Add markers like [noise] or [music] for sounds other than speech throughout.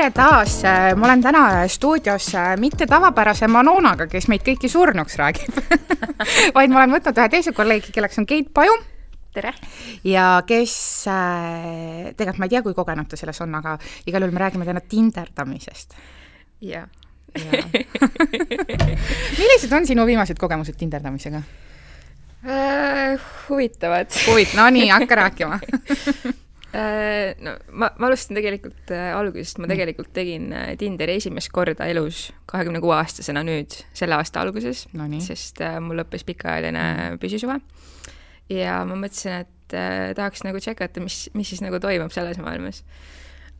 tere taas, ma olen täna stuudios mitte tavapärase Manonaga, kes meid kõiki surnuks räägib [laughs] vaid ma olen võtnud ühe teise kolleegi, kelleks on Keit Paju. tere! ja kes äh,, tegelikult ma ei tea, kui kogenud ta selles on, aga igal juhul me räägime täna tinderdamisest. jah. [laughs] millised on sinu viimased kogemused tinderdamisega äh,? huvitavad. huvit-, no nii, hakka rääkima [laughs] no ma, ma alustan tegelikult äh, algusest, ma tegelikult tegin äh, Tinderi esimest korda elus kahekümne kuue aastasena nüüd, selle aasta alguses no, sest äh, mul lõppes pikaajaline mm. püsisuhe. ja ma mõtlesin, et äh, tahaks nagu tšekata, mis, mis siis nagu toimub selles maailmas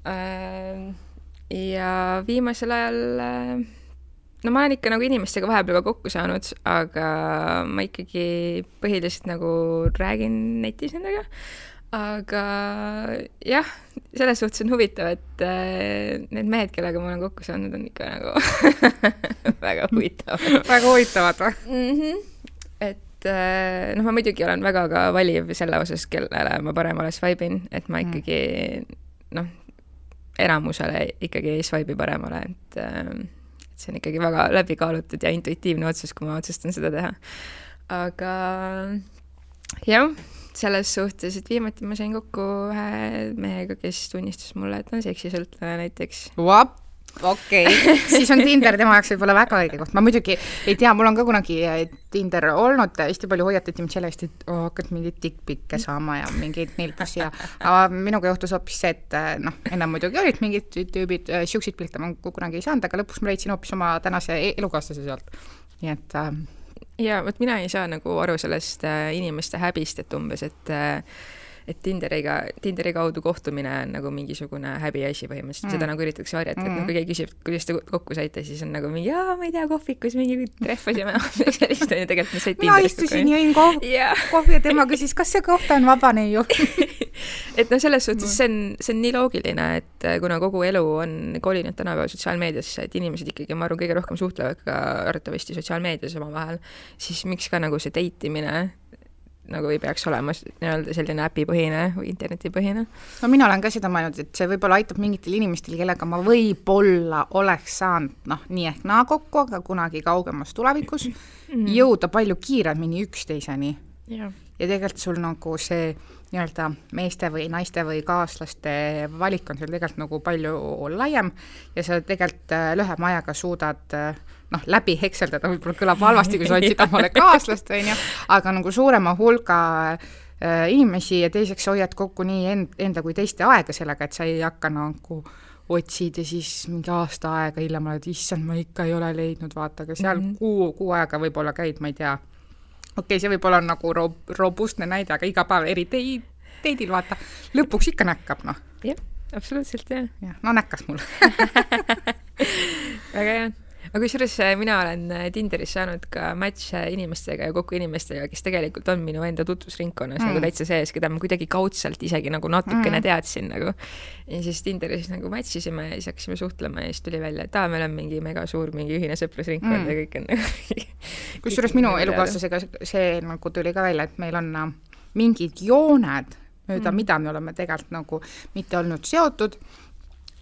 äh,. ja viimasel ajal äh, no ma olen ikka nagu inimestega vahepeal ka kokku saanud, aga ma ikkagi põhiliselt nagu räägin netis nendega aga jah, selles suhtes on huvitav, et äh, need mehed, kellega ma olen kokku saanud, on ikka nagu [laughs] väga huvitavad väga huvitavad või mm? -hmm. et äh, noh, ma muidugi olen väga ka valiv selle osas, kellele ma paremale swipe in, et ma mm. ikkagi noh, enamusele ikkagi ei swipe'i paremale, et äh, et see on ikkagi väga läbikaalutud ja intuitiivne otsus, kui ma otsustan seda teha. aga jah selles suhtes, et viimati ma sain kokku ühe mehega, kes tunnistas mulle, et ta on seksisõltlane näiteks. okei okay. [laughs] siis on Tinder tema jaoks võib-olla väga õige koht, ma muidugi ei tea, mul on ka kunagi äh, Tinder olnud, hästi palju hoiatati mind selle eest, et oh, hakkad mingeid dickpic'e saama ja mingeid nilkusi ja [laughs] aga minuga juhtus hoopis see, et äh, noh, ennem muidugi olid mingid tüübid, äh, siukseid pilte ma kunagi ei saanud, aga lõpuks ma leidsin hoopis oma tänase e-, elukaaslase sealt. nii et äh, ja vot mina ei saa nagu aru sellest äh, inimeste häbist, et umbes, et äh, et Tinderiga, Tinderi kaudu kohtumine on nagu mingisugune häbiasi põhimõtteliselt mm., seda nagu üritatakse varjata mm., et noh, kui keegi küsib, kuidas te kokku saite, siis on nagu mingi jaa, ma ei tea, kohvikus mingi trehvasime [laughs] sellist on ju tegelikult, mis said mina istusin, jõin kohvi yeah. kohvi ja tema küsis, kas see koht on vaba neiu [laughs] et noh, selles suhtes see on, see on nii loogiline, et äh, kuna kogu elu on kolinud tänapäeval sotsiaalmeediasse, et inimesed ikkagi, ma arvan, kõige rohkem suhtlevad ka arvatavasti sotsiaalmeedias omavahel, siis miks ka nagu see date imine nagu ei peaks olema nii-öelda selline äpipõhine või internetipõhine. no mina olen ka seda mõelnud, et see võib-olla aitab mingitel inimestel, kellega ma võib-olla oleks saanud noh, nii ehk naa kokku, aga kunagi kaugemas tulevikus mm -hmm. jõuda palju kiiremini üksteiseni. ja tegelikult sul nagu see nii-öelda meeste või naiste või kaaslaste valik on sul tegelikult nagu palju laiem ja sa tegelikult äh, lühema ajaga suudad äh, noh, läbi hekseldada võib-olla kõlab halvasti, kui sa [laughs] otsid omale kaaslast, on ju, aga nagu suurema hulga äh, inimesi ja teiseks hoiad kokku nii end, enda kui teiste aega sellega, et sa ei hakka nagu otsid ja siis mingi aasta aega hiljem oled, issand, ma ikka ei ole leidnud, vaata, aga seal mm -hmm. kuu, kuu aega võib-olla käid, ma ei tea, okei okay,, see võib olla nagu ro-, robustne näide, aga iga päev eri tei-, teidil, vaata, lõpuks ikka näkkab, noh. jah, absoluutselt, jah. jah, no näkkas mul [laughs] väga hea aga kusjuures äh, mina olen äh, Tinderis saanud ka match'e inimestega ja kokku inimestega, kes tegelikult on minu enda tutvusringkonnas nagu mm. nagu täitsa sees, keda ma kuidagi kaudselt isegi nagu natukene mm. teadsin nagu. ja siis Tinderis nagu match isime ja siis hakkasime suhtlema ja siis tuli välja, et aa, meil on mingi mega suur mingi ühine sõprusringkond mm. ja kõik on nagu [laughs] kusjuures minu elukaaslasega see nagu tuli ka välja, et meil on äh, mingid jooned, mööda mm. mida me oleme tegelikult nagu mitte olnud seotud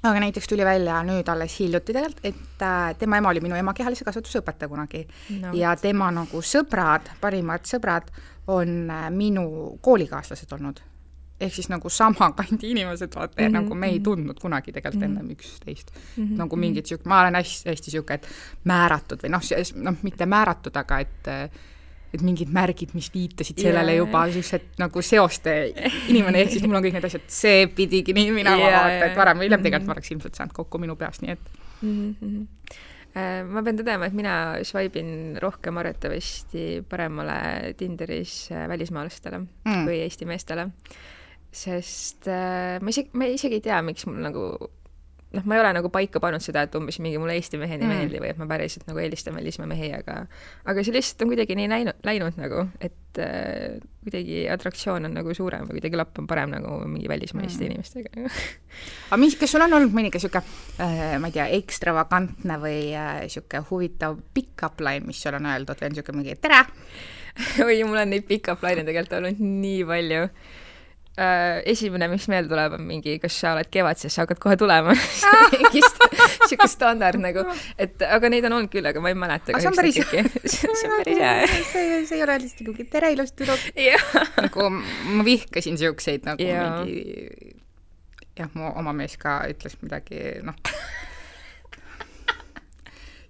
aga näiteks tuli välja nüüd alles hiljuti tegelikult, et äh, tema ema oli minu ema kehalise kasvatuse õpetaja kunagi no. ja tema nagu sõbrad, parimad sõbrad on äh, minu koolikaaslased olnud. ehk siis nagu sama [laughs] kandi inimesed, vaata mm, -hmm. nagu me ei mhm. tundnud kunagi tegelikult mm -hmm. ennem üksteist mm. -hmm. nagu mingit sihuke, ma olen hästi, hästi sihuke, et määratud või noh, noh, mitte määratud, aga et äh, et mingid märgid, mis viitasid sellele yeah. juba niisugused nagu seoste inimene, ehk siis mul on kõik need asjad, see pidigi nii minema yeah, vaata, et varem või hiljem tegelikult ma oleks ilmselt saanud kokku minu peas, nii et mm. -hmm. ma pean tõdema, et mina swipe in rohkem arvatavasti paremale Tinderis äh, välismaalastele mm. kui Eesti meestele. sest äh, ma isegi, ma isegi ei tea, miks mul nagu noh, ma ei ole nagu paika pannud seda, et umbes mingi mulle Eesti mehed ei mm. meeldi või et ma päriselt nagu eelistan välismaa mehi, aga aga see lihtsalt on kuidagi nii läinud, läinud nagu, et äh, kuidagi atraktsioon on nagu suurem või kuidagi lapp on parem nagu mingi välismaiste mm. inimestega aga mis, kas sul on olnud mõni ka niisugune äh,, ma ei tea, ekstravagantne või niisugune äh, huvitav pick-up line, mis sul on öeldud või on niisugune mingi tere [laughs] oi, mul on neid pick-up line'e tegelikult olnud nii palju äh, esimene, mis meelde tuleb, on mingi, kas sa oled kevadses, sa hakkad kohe tulema [laughs] mingist siuke standard [laughs] nagu, et aga neid on olnud küll, aga ma ei mäleta. [laughs] see on päris hea see on päris hea. see, see ei ole lihtsalt nagu tere, ilus tüdruk. nagu ma vihkasin siukseid nagu ja. mingi, jah, mu oma mees ka ütles midagi, noh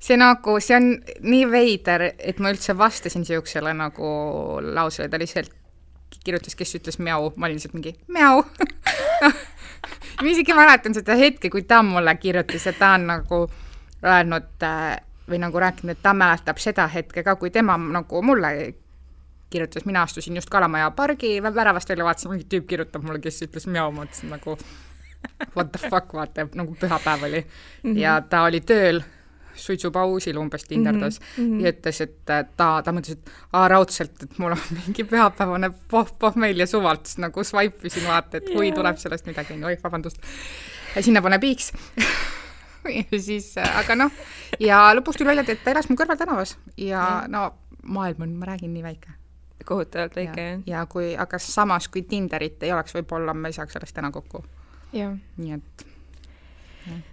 see nagu, see on nii veider, et ma üldse vastasin siuksele nagu lausele, ta lihtsalt kirjutas, kes ütles mjau, ma olin lihtsalt mingi mjau [laughs] ma isegi mäletan seda hetke, kui ta mulle kirjutas ja ta on nagu öelnud äh, või nagu rääkinud, et ta mäletab seda hetke ka, kui tema nagu mulle kirjutas, mina astusin just Kalamaja pargi väravast välja, vaatasin, mingi tüüp kirjutab mulle, kes ütles mjau, mõtlesin nagu [laughs] what the fuck, vaata, nagu pühapäev oli mm. -hmm. ja ta oli tööl suitsupausil umbes tinderdas mm -hmm. ja ütles, et ta, ta mõtles, et aa, raudselt, et mul on mingi pühapäevane pohh-pohh-meil ja suvalt siis nagu swipe isin vaata, et kui yeah. tuleb sellest midagi, onju, oi, vabandust. sinna pane piiks [laughs] ja siis, aga noh, ja lõpuks tuli välja, et ta elas mu kõrval tänavas ja no maailm on, ma räägin, nii väike kohutavalt väike, jah. ja kui, aga samas, kui Tinderit ei oleks, võib-olla me ei saaks sellest täna kokku. nii et.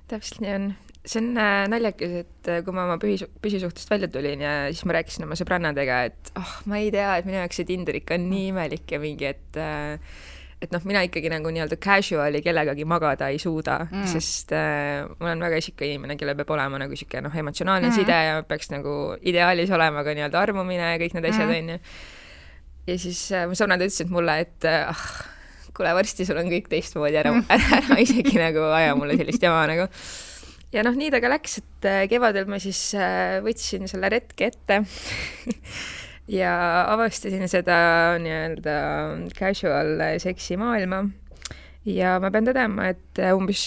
täpselt nii on see on äh, naljakas, et äh, kui ma oma pühi, püsisuhtest välja tulin ja siis ma rääkisin oma sõbrannadega, et ah oh,, ma ei tea, et minu jaoks see Tinder ikka on nii imelik ja mingi, et äh, et noh, mina ikkagi nagu nii-öelda casual'i kellegagi magada ei suuda mm., sest äh, ma olen väga isik inimene, kellel peab olema nagu niisugune noh, emotsionaalne mm. side ja peaks nagu ideaalis olema ka nii-öelda armumine ja kõik need asjad, mm. onju. ja siis äh, mu sõbrannad ütlesid mulle, et ah, kuule, varsti sul on kõik teistmoodi, ära, mm. ära, ära isegi nagu aja mulle sellist jama nagu ja noh, nii ta ka läks, et äh, kevadel ma siis äh, võtsin selle retke ette [laughs] ja avastasin seda nii-öelda casual seksi maailma. ja ma pean tõdema, et äh, umbes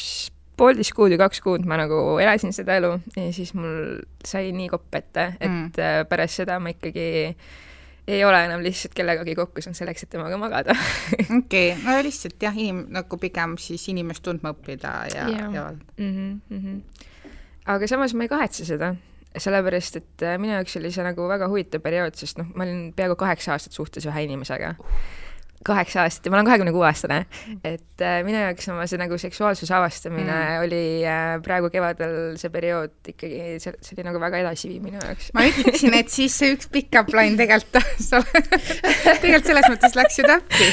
poolteist kuud või kaks kuud ma nagu elasin seda elu ja siis mul sai nii kopp ette, et mm. pärast seda ma ikkagi äh, ei ole enam lihtsalt kellegagi kokku saanud selleks, et temaga magada. [laughs] okei no lihtsalt jah, inim-, nagu pigem siis inimest tundma õppida ja, ja, ja... Mm -hmm, mm -hmm. aga samas ma ei kahetse seda, sellepärast et minu jaoks oli see nagu väga huvitav periood, sest noh, ma olin peaaegu kaheksa aastat suhtes ühe inimesega uh kaheksa aastat ja ma olen kahekümne kuue aastane, et äh, minu jaoks oma see nagu seksuaalsuse avastamine mm. oli äh, praegu kevadel see periood ikkagi, see, see oli nagu väga edasiviiv minu jaoks. ma ütleksin, et siis see üks pick-up line tegelikult [laughs] tegelikult selles mõttes läks ju täppi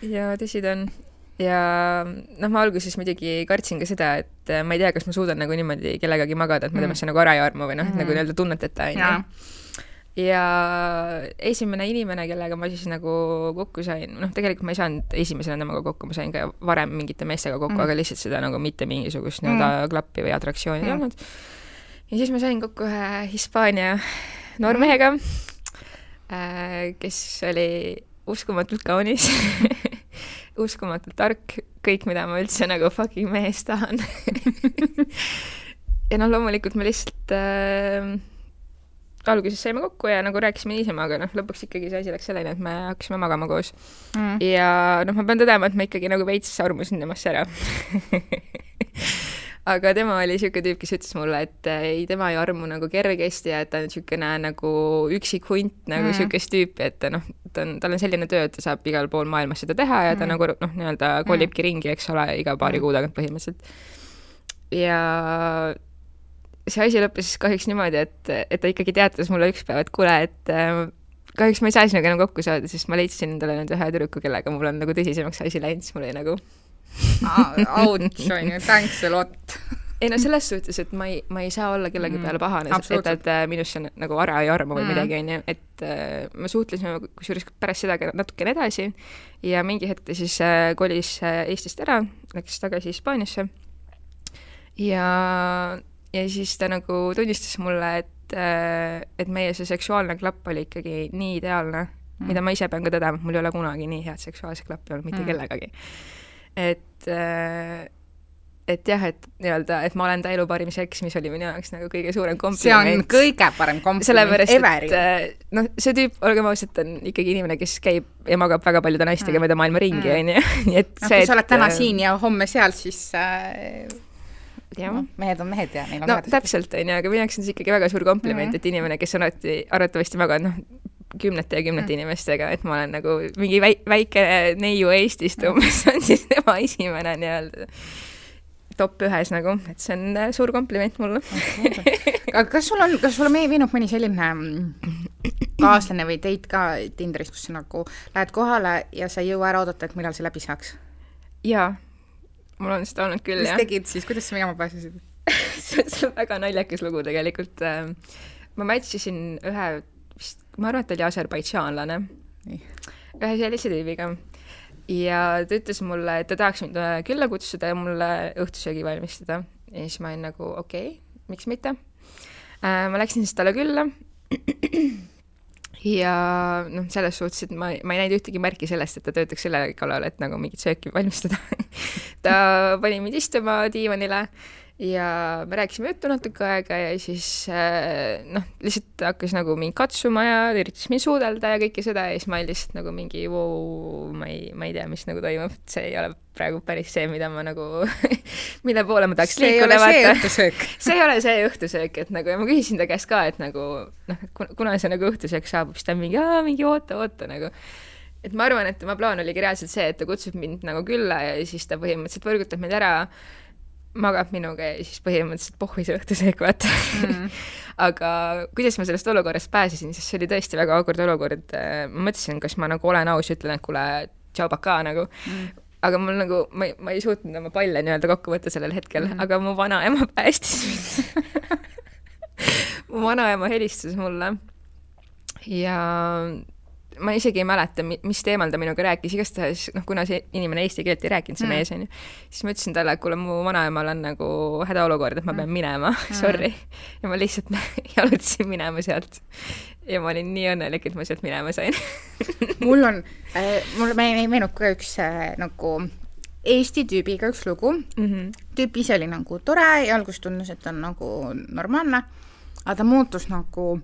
[laughs] ja tõsi ta on ja noh, ma alguses muidugi kartsin ka seda, et äh, ma ei tea, kas ma suudan nagu niimoodi kellegagi magada, et ma temasse mm. nagu ära ei armu või noh, et mm. nagu nii-öelda tunneteta onju ja esimene inimene, kellega ma siis nagu kokku sain, noh, tegelikult ma ei saanud esimesena temaga kokku, ma sain ka varem mingite meestega kokku mm., aga lihtsalt seda nagu mitte mingisugust nii-öelda mm. klappi või atraktsiooni ei mm. olnud. ja siis ma sain kokku ühe Hispaania noormehega, äh, kes oli uskumatult kaunis [laughs] uskumatult tark, kõik, mida ma üldse nagu fucking mehest tahan [laughs] ja noh, loomulikult ma lihtsalt äh, alguses saime kokku ja nagu rääkisime niisama, aga noh, lõpuks ikkagi see asi läks selleni, et me hakkasime magama koos mm.. ja noh, ma pean tõdema, et ma ikkagi nagu veits armusin temast ära [laughs] aga tema oli niisugune tüüp, kes ütles mulle, et ei, tema ei armu nagu kergesti ja et ta on niisugune nagu üksik hunt, nagu niisugust mm. tüüpi, et noh, ta on, tal on selline töö, et ta saab igal pool maailmas seda teha ja ta mm. nagu noh, nii-öelda kolibki mm. ringi, eks ole, iga paari mm. kuu tagant põhimõtteliselt. ja see asi lõppes kahjuks niimoodi, et, et ta ikkagi teatas mulle üks päev, et kuule, et äh, kahjuks ma ei saa sinuga enam kokku saada, sest ma leidsin endale nüüd ühe tüdruku, kellega mul on nagu tõsisemaks asi läinud, siis mul oli nagu ouch on ju, thanks a lot. Ei no selles suhtes, et ma ei, ma ei saa olla kellegi mm, peale pahane, et, et äh, minusse nagu ära ei armu või mm. midagi, onju, et äh, me suhtlesime kusjuures pärast seda ka natukene edasi ja mingi hetk ta siis äh, kolis äh, Eestist ära, läks tagasi Hispaaniasse. Ja ja siis ta nagu tunnistas mulle, et, äh, et meie see seksuaalne klapp oli ikkagi nii ideaalne mm., mida ma ise pean ka tõdema, et mul ei ole kunagi nii head seksuaalset klappi olnud mitte mm. kellegagi. et, äh, et jah, et nii-öelda, et ma olen ta elu parim seks, mis oli minu jaoks nagu kõige suurem kompliment. see on kõige parem kompliment ever. Äh, noh, see tüüp, olgem ausad, on ikkagi inimene, kes käib ja magab väga paljude naistega mm. mööda maailma ringi, mm. onju. nii [laughs] et no, see, kui sa oled täna siin ja homme seal, siis äh no, mehed on mehed ja neil on no täpselt, on ju, aga minu jaoks on see ikkagi väga suur kompliment mm, -hmm. et inimene, kes on alati arvatavasti maganud, noh, kümnete ja kümnete mm. inimestega, et ma olen nagu mingi väi-, väike neiu Eestist umbes on siis tema esimene nii-öelda top ühes nagu, et see on äh, suur kompliment mulle aga kas sul on, kas sulle meenub mõni selline mm, kaaslane või date ka Tinderis, kus sa nagu lähed kohale ja sa ei jõua ära oodata, et millal see läbi saaks? jaa, mul on seda olnud küll, jah. mis tegid siis, kuidas sa minema pääsesid [laughs] see on väga naljakas lugu tegelikult. Ähm, ma match isin ühe, vist, ma arvan, et ta oli aserbaidžaanlane. ühe sellise tüübiga ja ta ütles mulle, et ta tahaks mind äh, külla kutsuda ja mulle õhtusöögi valmistada. ja siis ma olin nagu okei okay,, miks mitte. Äh, ma läksin siis talle külla [clears throat] ja noh, selles suhtes, et ma, ma ei näinud ühtegi märki sellest, et ta töötaks selle kallal, et nagu mingit sööki valmistada [laughs] ta pani mind istuma diivanile ja me rääkisime juttu natuke aega ja siis äh, noh, lihtsalt hakkas nagu mind katsuma ja üritas mind suudelda ja kõike seda ja siis ma olin lihtsalt nagu mingi vau, ma ei, ma ei tea, mis nagu toimub, see ei ole praegu päris see, mida ma nagu [laughs] mille poole ma tahaks see liikuda, vaata. [laughs] see ei ole see õhtusöök, et nagu ja ma küsisin ta käest ka, et nagu noh, kuna see nagu õhtusöök saabub, siis ta mingi, mingi oota, oota nagu et ma arvan, et tema plaan oligi reaalselt see, et ta kutsub mind nagu külla ja siis ta põhimõtteliselt võrgutab mind ära magab minuga ja siis põhimõtteliselt pohhui see õhtusöök, vaata mm. [laughs] aga kuidas ma sellest olukorrast pääsesin, sest see oli tõesti väga awkward olukord. ma mõtlesin, kas ma nagu olen aus, ütlen, et kuule, tšau, pakaa nagu mm. aga mul nagu, ma ei, ma ei suutnud oma palle nii-öelda kokku võtta sellel hetkel mm, -hmm. aga mu vanaema päästis mind [laughs] mu vanaema helistas mulle ja ma isegi ei mäleta, mis teemal ta minuga rääkis, igastahes noh, kuna see inimene eesti keelt ei rääkinud, see mm. mees onju, siis ma ütlesin talle, et kuule, mu vanaemal on nagu hädaolukord, et ma pean mm. minema mm., sorry. ja ma lihtsalt [laughs] jalutasin minema sealt. ja ma olin nii õnnelik, et ma sealt minema sain [laughs] mul on äh,, mulle meenub ka üks äh, nagu Eesti tüübiga üks lugu mm. -hmm. tüüp ise oli nagu tore ja alguses tundus, et on nagu normaalne, aga ta muutus nagu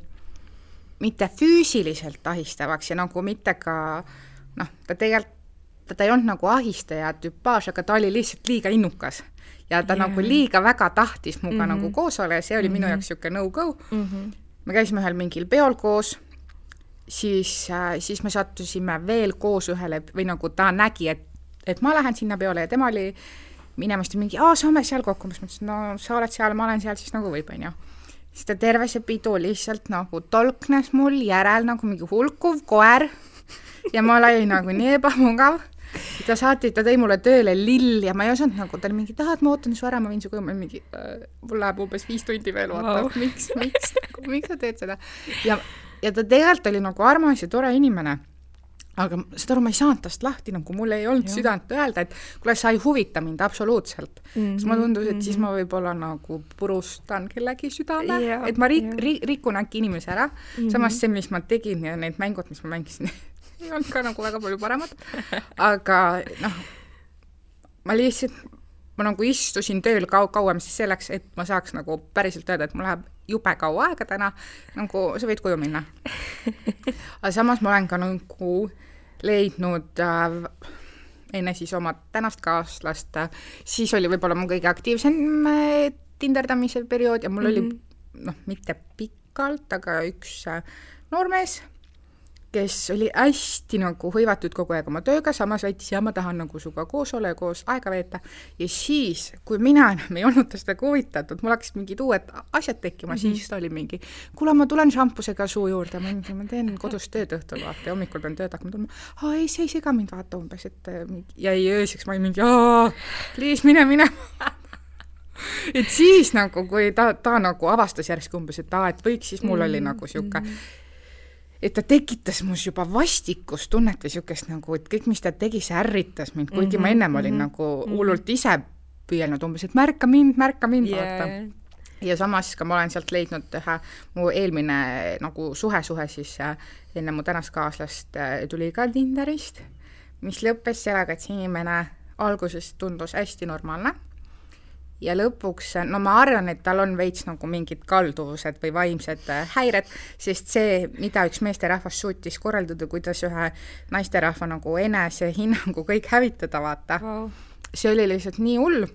mitte füüsiliselt ahistavaks ja nagu mitte ka noh, ta tegelikult, ta ei olnud nagu ahistaja tüpaaž, aga ta oli lihtsalt liiga innukas. ja ta yeah. nagu liiga väga tahtis minuga mm -hmm. nagu koos olla ja see oli mm -hmm. minu mhm. jaoks niisugune no-go mm. -hmm. me käisime ühel mingil peol koos, siis äh,, siis me sattusime veel koos ühele või nagu ta nägi, et, et ma lähen sinna peole ja tema oli minemas, ta mingi, aa, saame seal kokku, ma mõtlesin, no sa oled seal, ma olen seal, siis nagu võib, onju siis ta terve see pidu lihtsalt nagu tolknes mul järel nagu mingi hulkuv koer ja ma olin nagu nii ebamugav. ta saatis, ta tõi mulle tööle lill ja ma ei osanud nagu, ta oli mingi, tahad, ma ootan su ära, ma viin su koju, ma olin mingi äh,, mul läheb umbes viis tundi veel, vaata wow., miks, miks, miks sa teed seda. ja, ja ta tegelikult oli nagu armas ja tore inimene aga saad aru, ma ei saanud tast lahti, nagu mul ei olnud Juh. südant öelda, et kuule, sa ei huvita mind absoluutselt mm. -hmm. siis mulle tundus, et siis ma mhm. võib-olla nagu purustan kellegi südame yeah,, et ma rik- ri-, rikun äkki inimese ära mm, -hmm. samas see, mis ma tegin ja need mängud, mis ma mängisin [laughs] ei olnud ka nagu väga palju paremad, [laughs] aga noh, ma lihtsalt, ma nagu istusin tööl kau-, kauem siis selleks, et ma saaks nagu päriselt öelda, et mul läheb jube kaua aega täna, nagu sa võid koju minna. aga samas ma olen ka nagu leidnud äh, enne siis oma tänast kaaslast siis oli võib-olla mu kõige aktiivsem äh, tinderdamise periood ja mul mm -hmm. oli mhm. noh, mitte pikalt, aga üks äh, noormees kes oli hästi nagu hõivatud kogu aeg oma tööga, samas väitis, ja ma tahan nagu sinuga koos olla ja koos aega veeta. ja siis, kui mina enam ei olnud tast väga huvitatud, mul hakkasid mingid uued asjad tekkima mm, -hmm. siis ta oli mingi, kuule, ma tulen šampusega suu juurde, ma mingi, ma teen kodus tööd õhtul, vaata, ja hommikul pean tööd hakkama tulema. aa, ei, see ei sega mind, vaata umbes, et jäi ööseks, ma olin mingi, aa, please, mine minema et siis nagu, kui ta, ta nagu avastas järsku umbes, et aa, et võiks, siis mul oli nagu sihuke mm -hmm et ta tekitas mus juba vastikustunnet või niisugust nagu, et kõik, mis ta tegi, see ärritas mind, kuigi mm -hmm, ma ennem olin mm -hmm, nagu mhm. hullult ise püüelnud umbes, et märka mind, märka mind yeah., vaata. ja samas ka ma olen sealt leidnud ühe, mu eelmine nagu suhe-suhe siis äh, enne mu tänast kaaslast äh, tuli ka Tinderist, mis lõppes sellega, et see inimene alguses tundus hästi normaalne ja lõpuks, no ma arvan, et tal on veits nagu mingid kalduvused või vaimsed häired, sest see, mida üks meesterahvas suutis korraldada, kuidas ühe naisterahva nagu enesehinnangu kõik hävitada, vaata wow., see oli lihtsalt nii hull,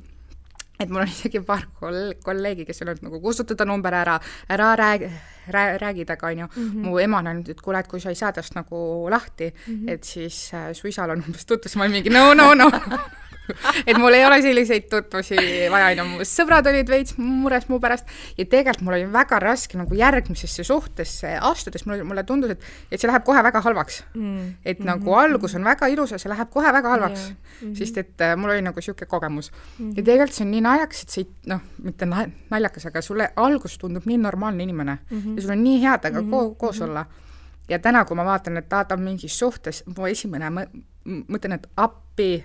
et mul on isegi paar koll-, kolleegi, kes on öelnud nagu kustutada number ära, ära räägi, räägi temaga, on ju mm. -hmm. mu ema on öelnud, et kuule, et kui sa ei saa tast nagu lahti mm, -hmm. et siis äh, su isal on umbes tutvus, ma olin mingi no, no, no [laughs] [laughs] et mul ei ole selliseid tutvusi vaja, mu sõbrad olid veits mures mu pärast ja tegelikult mul oli väga raske nagu järgmisesse suhtesse astudes, mulle, mulle tundus, et, et see läheb kohe väga halvaks mm.. et mm -hmm. nagu algus on väga ilus ja see läheb kohe väga halvaks yeah.. Mm -hmm. sest et äh, mul oli nagu niisugune kogemus mm. -hmm. ja tegelikult see on nii naljakas, et see noh, mitte naljakas, aga sulle algus tundub nii normaalne inimene mm -hmm. ja sul on nii hea temaga mm -hmm. koos olla ja täna, kui ma vaatan, et ta, ta on mingis suhtes, mu esimene mõte on, et appi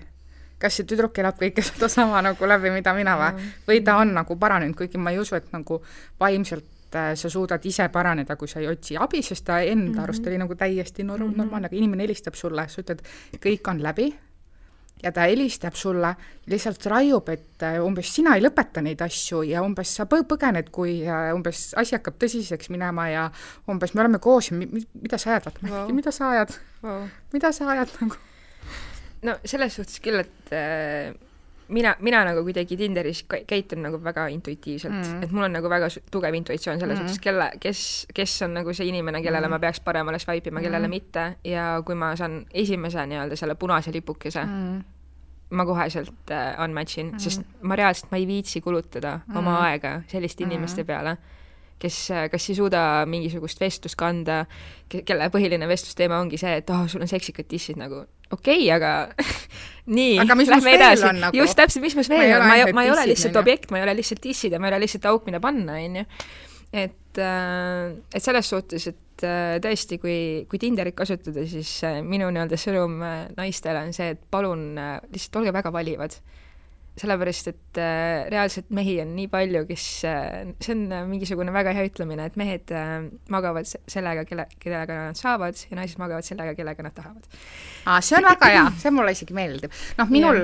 kas see tüdruk elab kõike sedasama nagu läbi, mida mina või, või ta on nagu paranenud, kuigi ma ei usu, et nagu vaimselt äh, sa suudad ise paraneda, kui sa ei otsi abi, sest ta enda mm -hmm. arust oli nagu täiesti nor- mm -hmm., normaalne, aga inimene helistab sulle, sa ütled, kõik on läbi ja ta helistab sulle, lihtsalt raiub, et äh, umbes sina ei lõpeta neid asju ja umbes sa põ-, põgened, kui äh, umbes asi hakkab tõsiseks minema ja umbes me oleme koos ja mi-, mida sa ajad, vaata wow., mida sa ajad wow., mida sa ajad nagu no selles suhtes küll, et äh, mina, mina nagu kuidagi Tinderis käitun nagu väga intuitiivselt mm., et mul on nagu väga tugev intuitsioon selles mm. suhtes, kelle, kes, kes on nagu see inimene, kellele mm. ma peaks paremale swipe ima, kellele mm. mitte ja kui ma saan esimese nii-öelda selle punase lipukese mm., ma koheselt äh, unmatch in mm., sest ma reaalselt, ma ei viitsi kulutada mm. oma aega selliste mm. inimeste peale kes kas ei suuda mingisugust vestlust kanda, kelle põhiline vestlusteema ongi see, et oh, sul on seksikad tissid nagu, okei okay,, aga [laughs] nii, lähme edasi. Nagu... just täpselt, mis mus veel on, ma ei, ma ei ole lihtsalt objekt, ma ei ole lihtsalt tissid ja ma ei ole lihtsalt auk, mida panna, on ju. et, äh, et selles suhtes, et äh, tõesti, kui, kui Tinderit kasutada, siis äh, minu nii-öelda sõnum naistele on see, et palun lihtsalt olge väga valivad sellepärast, et äh, reaalselt mehi on nii palju, kes äh,, see on äh, mingisugune väga hea ütlemine, et mehed magavad sellega, kelle, kellega nad saavad ja naised magavad sellega, kellega nad tahavad. aa, see on [clears throat] väga hea, see mulle isegi meeldib. noh, minul,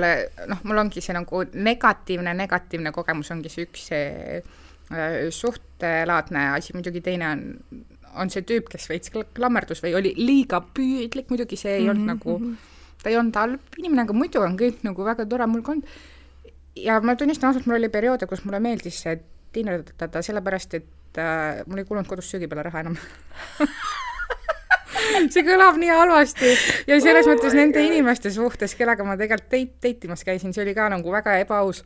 noh, mul ongi see nagu negatiivne, negatiivne kogemus ongi see üks see suhtelaadne asi, muidugi teine on, on see tüüp, kes veits klammerdus või oli liiga püüdlik, muidugi see ei mm -hmm, olnud nagu mm, -hmm. ta ei olnud halb inimene, aga muidu on kõik nagu väga tore, mul ka on ja ma tunnistan ausalt, mul oli perioode, kus mulle meeldis see tiinetada sellepärast, et äh, mul ei kulunud kodus söögi peale raha enam [laughs] see kõlab nii halvasti ja selles oh mõttes nende God. inimeste suhtes, kellega ma tegelikult teit-, teitimas käisin, see oli ka nagu väga ebaaus.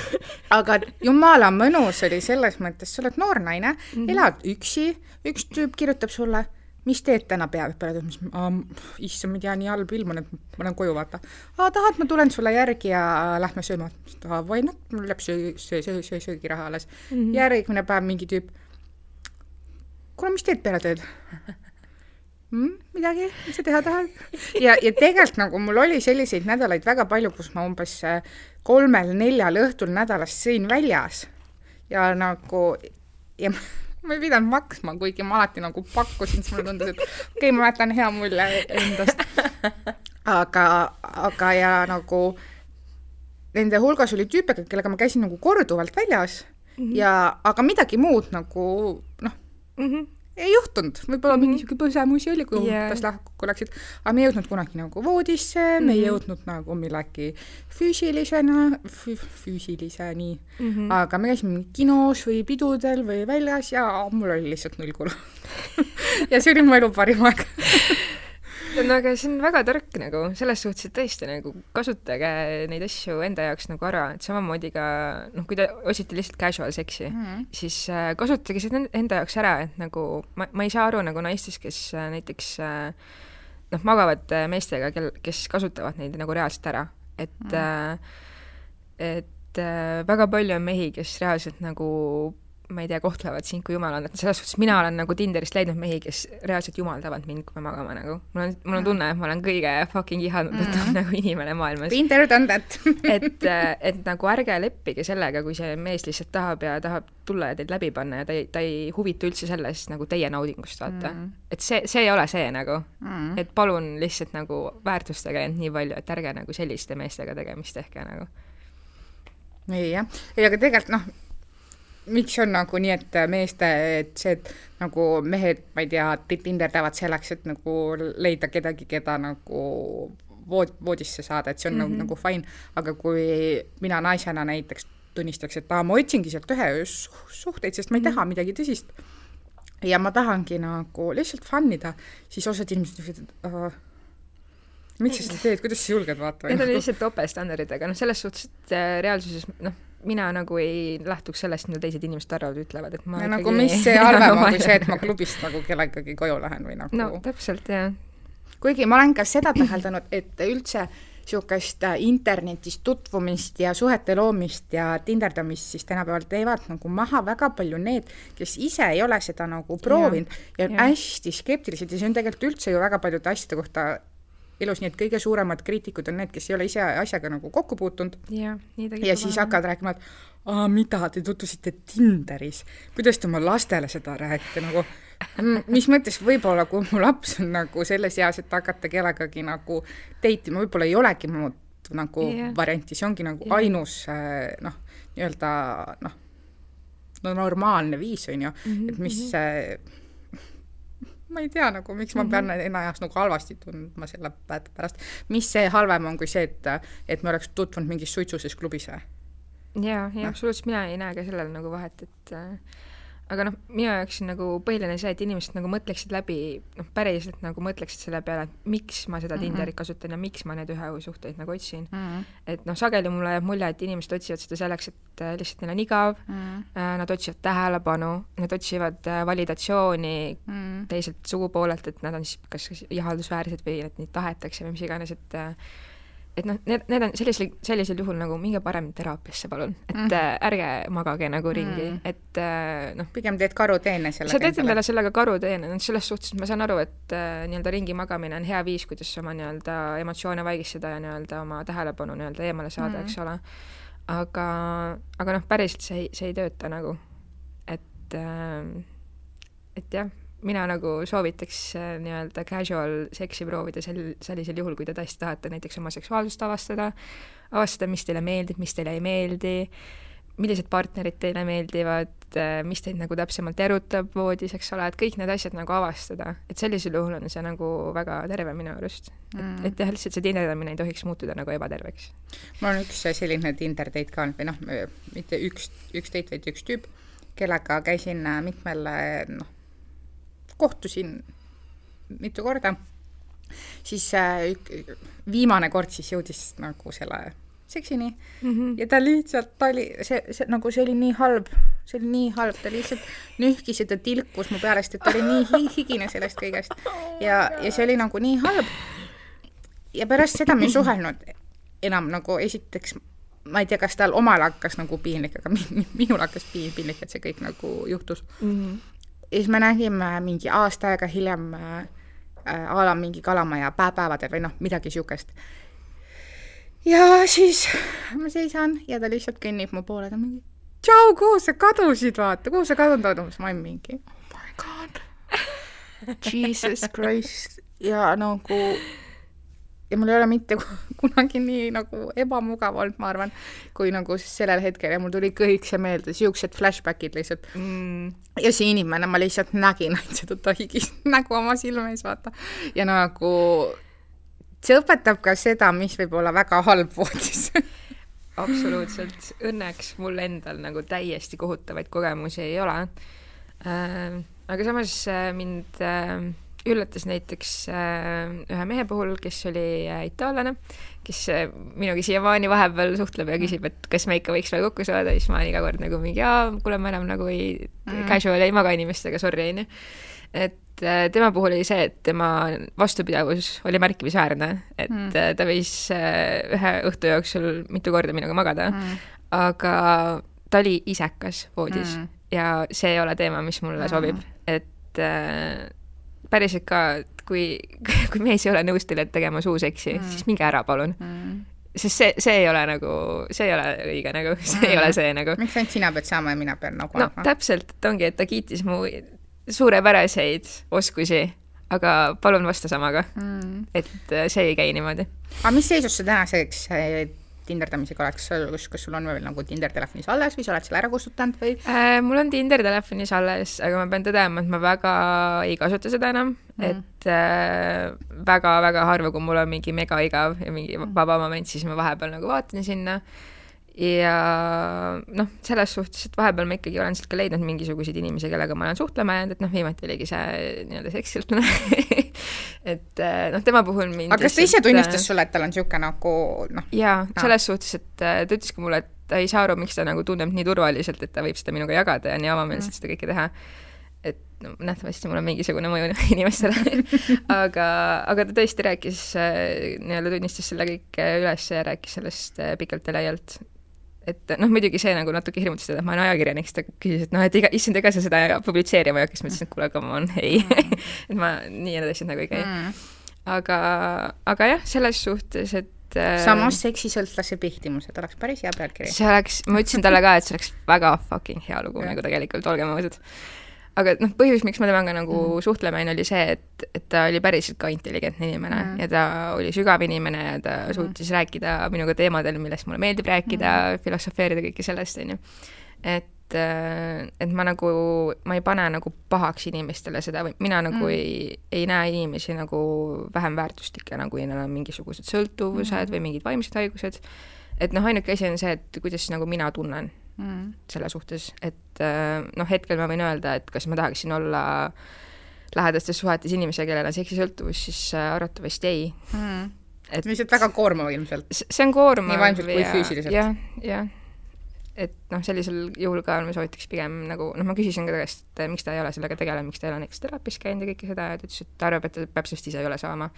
[laughs] aga jumala mõnus oli selles mõttes, sa oled noor naine mm, -hmm. elad üksi, üks tüüp kirjutab sulle mis teed täna peale, peale issand, ma ei tea, nii halb ilm on, et ma lähen koju, vaata. aa, tahad, ma tulen sulle järgi ja lähme sööma. aa, why not, mul läheb söö, söö, söö, söö, söögiraha alles mm. -hmm. järgmine päev mingi tüüp, kuule, mis teed peale tööd mm,? midagi, mis sa teha tahad? ja, ja tegelikult nagu mul oli selliseid nädalaid väga palju, kus ma umbes äh, kolmel-neljal õhtul nädalas sõin väljas ja nagu ja ma ei pidanud maksma, kuigi ma alati nagu pakkusin, siis mulle tundus, et okei okay,, ma jätan hea mulje endast. Aga, aga ja nagu nende hulgas oli tüüpe, kellega ma käisin nagu korduvalt väljas mm -hmm. ja, aga midagi muud nagu noh mm -hmm., ei juhtunud, võib-olla mingi niisugune mhm. põsemusi oli, kui yeah. umbes lahku läksid, aga me ei jõudnud kunagi nagu voodisse mm, -hmm. me ei mhm. jõudnud nagu millegi füüsilisena fü,, füüsiliseni mm, -hmm. aga me käisime kinos või pidudel või väljas ja mul oli lihtsalt null kulu [laughs] ja see oli mu elu parim aeg [laughs] no aga see on väga tark nagu selles suhtes, et tõesti nagu kasutage neid asju enda jaoks nagu ära, et samamoodi ka noh, kui te otsite lihtsalt casual seksi mm, -hmm. siis äh, kasutage seda enda jaoks ära, et nagu ma, ma ei saa aru nagu naistest, kes äh, näiteks äh, noh, magavad äh, meestega, kel, kes kasutavad neid nagu reaalselt ära, et mm -hmm. äh, et äh, väga palju on mehi, kes reaalselt nagu ma ei tea, kohtlevad sind kui jumalandat, selles suhtes mina olen nagu Tinderist leidnud mehi, kes reaalselt jumaldavad mind, kui me magame nagu. mul on, mul on tunne, et ma olen kõige fucking ihandatum mm. nagu inimene maailmas. There, done that [laughs] et, et nagu ärge leppige sellega, kui see mees lihtsalt tahab ja tahab tulla ja teid läbi panna ja ta ei, ta ei huvitu üldse sellest nagu teie naudingust, vaata mm.. et see, see ei ole see nagu mm.. et palun lihtsalt nagu väärtustage end nii palju, et ärge nagu selliste meestega tegemist tehke nagu. ei jah, ei aga tegelikult noh miks on nagu nii, et meeste, et see, et nagu mehed, ma ei tea, tinderdavad selleks, et nagu leida kedagi, keda nagu vood-, voodisse saada, et see on mm -hmm. nagu, mhm. nagu fine, aga kui mina naisena näiteks tunnistaks, et aa, ma otsingi sealt ühe suhteid, sest ma ei Mhm. taha midagi tõsist. ja ma tahangi nagu lihtsalt fun ida, siis osad inimesed ütlevad, et aa, miks sa seda teed, kuidas sa julged vaata Need on lihtsalt topeltstandardid, aga noh, selles suhtes, et äh, reaalsuses noh, mina nagu ei lähtuks sellest, mida teised inimesed arvavad, ütlevad, et ma ja ikkagi [laughs] nagu mis see halvem on kui see, et ma klubist nagu kellegagi koju lähen või nagu no täpselt, jah. kuigi ma olen ka seda täheldanud, et üldse niisugust äh, internetis tutvumist ja suhete loomist ja tinderdamist siis tänapäeval teevad nagu maha väga palju need, kes ise ei ole seda nagu proovinud ja, ja on jaa. hästi skeptilised ja see on tegelikult üldse ju väga paljude asjade kohta elus, nii et kõige suuremad kriitikud on need, kes ei ole ise asjaga nagu kokku puutunud. Ta ja siis hakkavad rääkima, et aa, mida, te tutvusite Tinderis, kuidas te oma lastele seda räägite, nagu mis mõttes võib-olla, kui mu laps on nagu selles eas, et hakata kellegagi nagu date ima, võib-olla ei olegi muud nagu yeah. varianti, see ongi nagu yeah. ainus äh, noh, nii-öelda noh, no normaalne viis, on ju, Mhm, et mis see ma ei tea nagu, miks ma pean ennast nagu halvasti tundma selle pä- pärast, mis see halvem on kui see, et, et me oleks tutvunud mingis suitsuses klubis või? jaa, Noh. ja absoluutselt mina ei näe ka sellel nagu vahet, et äh, aga noh, minu jaoks on nagu põhiline see, et inimesed nagu mõtleksid läbi, noh, päriselt nagu mõtleksid selle peale, et miks ma seda Mhm. Tinderit kasutan ja miks ma neid ühesuhteid nagu otsin. Mm -hmm. et noh, sageli mulle jääb mulje, et inimesed otsivad seda selleks, et äh, lihtsalt neil on igav Mm -hmm. nad otsivad tähelepanu, nad otsivad äh, validatsiooni Mm -hmm. teiselt sugupoolelt, et nad on siis kas ihaldusväärsed või et neid tahetakse või mis iganes, et et noh, need, need on sellisel, sellisel juhul nagu minge parem teraapiasse, palun. et Mhm. äh, ärge magage nagu ringi Mhm. et äh, noh, pigem teed karuteene sellega sa teed endale sellega karuteene, noh selles suhtes ma saan aru, et äh, nii-öelda ringi magamine on hea viis, kuidas oma nii-öelda emotsioone vaigistada ja nii-öelda oma tähelepanu nii-öelda eemale saada mm, eks ole. aga, aga noh, päriselt see ei, see ei tööta nagu. et äh, et jah, mina nagu soovitaks äh, nii-öelda casual seksi proovida sel, sellisel juhul, kui te tõesti tahate näiteks oma seksuaalsust avastada, avastada, mis teile meeldib, mis teile ei meeldi, millised partnerid teile meeldivad, mis teid nagu täpsemalt erutab voodis, eks ole, et kõik need asjad nagu avastada, et sellisel juhul on see nagu väga terve minu arust. et Mm. et jah, lihtsalt see tinderdamine ei tohiks muutuda nagu ebaterveks. mul on üks selline Tinder date ka olnud või noh, mitte üks, üks date, vaid üks tüüp, kellega käisin äh, mitmel äh, noh, kohtusin mitu korda, siis äh, viimane kord siis jõudis nagu selle seksini Mm -hmm. ja ta lihtsalt, ta oli, see, see nagu see oli nii halb, see oli nii halb, ta lihtsalt nühkis ja ta tilkus mu peale, sest et ta oli nii hi higine sellest kõigest. ja, ja see oli nagu nii halb. ja pärast seda me ei suhelnud enam nagu esiteks, ma ei tea, kas tal omal hakkas nagu piinlik, aga min- minul hakkas pi- piinlik, et see kõik nagu juhtus. Mm -hmm. Ja siis me nägime mingi aasta aega hiljem äh, a la mingi Kalamaja päevapäevadel või noh, midagi siukest. ja siis ma seisan ja ta lihtsalt kõnnib mu poole, ta mingi tšau, kuhu sa kadusid, vaata, kuhu sa kadunud oled, umbes ma olin mingi oh my god, jesus christ ja nagu ja mul ei ole mitte [laughs] kunagi nii nagu ebamugav olnud, ma arvan, kui nagu sellel hetkel ja mul tuli kõik see meelde, siuksed flashbackid lihtsalt Mm, ja see inimene, ma lihtsalt nägin ainult seda ta higis [laughs] nägu oma silme ees, vaata. ja nagu see õpetab ka seda, mis võib olla väga halb voodis [laughs] absoluutselt, õnneks mul endal nagu täiesti kohutavaid kogemusi ei ole äh,. aga samas äh, mind äh, üllatas näiteks äh, ühe mehe puhul, kes oli äh, itaallane, kes äh, minuga siiamaani vahepeal suhtleb ja küsib, et kas me ikka võiks veel kokku saada, siis ma olen iga kord nagu mingi, jaa, kuule, ma enam nagu ei Mm. casual ei maga inimestega, sorry, onju. et tema puhul oli see, et tema vastupidavus oli märkimisväärne, et Mm. mm. ta võis ühe õhtu jooksul mitu korda minuga magada mm., aga ta oli isekas voodis Mm. mm. ja see ei ole teema, mis mulle Mm. mm. sobib, et päriselt ka, et kui, [laughs] kui mees ei ole nõus teile tegema suuseksi Mm. mm. siis minge ära, palun. mm. sest see, see ei ole nagu, see ei ole õige nagu, [laughs] see Mm. ei ole see nagu. miks ainult sina pead saama ja mina pean nagu no täpselt, et ongi, et ta kiitis mu suurepäraseid oskusi, aga palun vasta samaga, mm. et äh, see ei käi niimoodi. aga mis seisus sa tänaseks tinderdamisega oled, kas kas, kas sul on veel nagu Tinder telefonis alles või sa oled selle ära kustutanud või? Äh, mul on Tinder telefonis alles, aga ma pean tõdema, et ma väga ei kasuta seda enam. Mm., et äh, väga-väga harva, kui mul on mingi mega igav ja mingi vaba moment, siis ma vahepeal nagu vaatan sinna ja noh, selles suhtes, et vahepeal ma ikkagi olen sealt ka leidnud mingisuguseid inimesi, kellega ma olen suhtlema jäänud, et noh, viimati oligi see nii-öelda seksisõltlane [laughs] et äh, noh, tema puhul mind aga kas ta ise tunnistas sulle, et tal on niisugune nagu noh? jaa, selles suhtes, et äh, ta ütles ka mulle, et ta ei saa aru, miks ta nagu tunneb nii turvaliselt, et ta võib seda minuga jagada ja nii avameelselt mm. seda kõike teha. et no nähtavasti mul on mingisugune mõju [laughs] inimestele aga, aga ta tõesti rääkis, nii-öelda tunnistas selle kõike üles ja rääkis sellest pikalt ja laialt. Et noh, muidugi see nagu natuke hirmutas teda, et ma olen ajakirjanik, siis ta küsis, et noh, et ega, issand, ega sa seda publitseerima ei hakka, siis ma ütlesin, et kuule, come on, ei mm. [laughs] et ma nii need asjad nagu ei käi mm. aga, aga jah, selles suhtes, et et äh, samas seksisõltlase pihtimused oleks päris hea pealkiri. see oleks, ma ütlesin talle ka, et see oleks väga fucking hea lugu nagu tegelikult, olgem ausad. Aga noh, põhjus, miks ma temaga nagu mm. suhtlema jäin, oli see, et, et ta oli päriselt ka intelligentne inimene mm. ja ta oli sügav inimene ja ta mm. suutis rääkida minuga teemadel, millest mulle meeldib rääkida mm., filosofeerida kõike sellest, on ju. et et, äh, et ma nagu, ma ei pane nagu pahaks inimestele seda või mina nagu mm. ei, ei näe inimesi nagu vähem väärtuslikena, kui neil on mingisugused sõltuvused mm. või mingid vaimsed haigused. et noh, ainuke asi on see, et kuidas nagu mina tunnen mm. selle suhtes, et äh, noh, hetkel ma võin öelda, et kas ma tahaksin olla lähedastes suhetes inimesega, kellel on seksisõltuvus, siis äh, arvatavasti ei mm. et lihtsalt väga koormav ilmselt. see on koormav. nii vaimselt kui füüsiliselt. jah, jah et noh, sellisel juhul ka ma soovitaks pigem nagu noh, ma küsisin ka ta käest, et miks ta ei ole sellega tegelenud, miks ta ei ole näiteks teraapias käinud ja kõike seda ja ta ütles, et ta arvab, et ta peab sellest ise üle saama.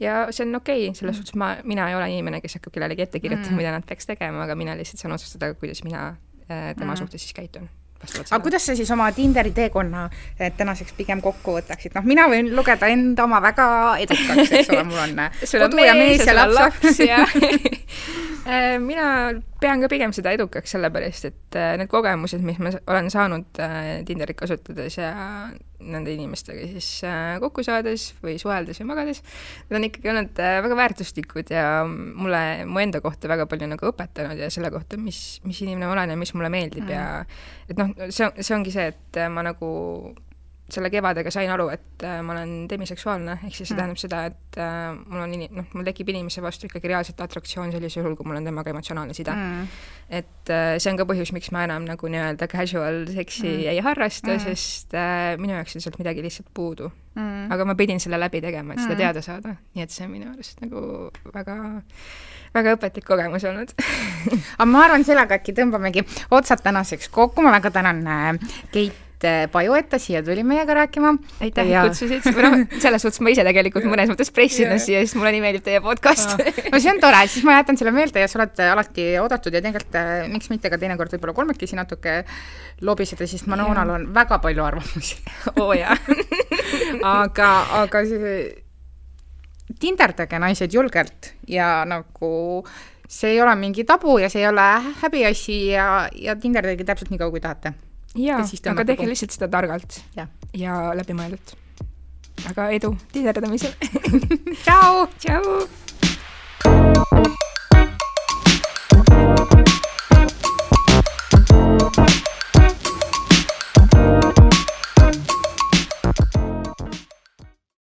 ja see on okei okay,, selles mm. suhtes ma, mina ei ole inimene, kes hakkab kellelegi ette kirjutama mm., mida nad peaks tegema, aga mina lihtsalt saan otsustada, kuidas mina tema mm. suhtes siis käitun aga kuidas sa siis oma Tinderi teekonna äh, tänaseks pigem kokku võtaksid, noh, mina võin lugeda enda oma väga edukaks, eks ole, mul on [laughs] kodu ja mees ja laps ja Äh, [laughs] [laughs] mina pean ka pigem seda edukaks, sellepärast et äh, need kogemused, mis ma olen saanud äh, Tinderit kasutades ja nende inimestega siis kokku saades või suheldes või magades, need on ikkagi olnud väga väärtuslikud ja mulle, mu enda kohta väga palju nagu õpetanud ja selle kohta, mis, mis inimene ma olen ja mis mulle meeldib mm. ja et noh, see, see ongi see, et ma nagu selle kevadega sain aru, et äh, ma olen demiseksuaalne, ehk siis see mm. tähendab seda, et äh, mul on ini-, noh, mul tekib inimese vastu ikkagi reaalselt atraktsioon sellisel juhul, kui mul on temaga emotsionaalne side mm.. et äh, see on ka põhjus, miks ma enam nagu nii-öelda casual seksi mm. ei harrasta mm., sest äh, minu jaoks on sealt midagi lihtsalt puudu mm.. aga ma pidin selle läbi tegema, et mm. seda teada saada, nii et see on minu arust nagu väga väga õpetlik kogemus olnud aga ma arvan, sellega äkki tõmbamegi otsad tänaseks kokku, ma väga tänan äh, Keit Keit Paju, et ta siia tuli meiega rääkima. aitäh ja..., et kutsusid, noh, selles suhtes ma ise tegelikult [laughs] mõnes mõttes pressin ennast siia, sest mulle nii meeldib teie podcast. No see on tore, siis ma jätan selle meelde ja sa oled alati oodatud ja tegelikult äh, miks mitte ka teinekord võib-olla kolmekesi natuke lobiseda, sest Manonal on väga palju arvamusi. Oo [laughs] oh, jaa. [laughs] Aga, aga see tinderdage naised julgelt ja nagu see ei ole mingi tabu ja see ei ole häbiasi ja, ja tinderdage täpselt nii kaua, kui tahate jaa, aga tehke lihtsalt seda targalt ja, ja läbimõeldult. aga edu tihedamisel [laughs] [laughs] tšau! tšau!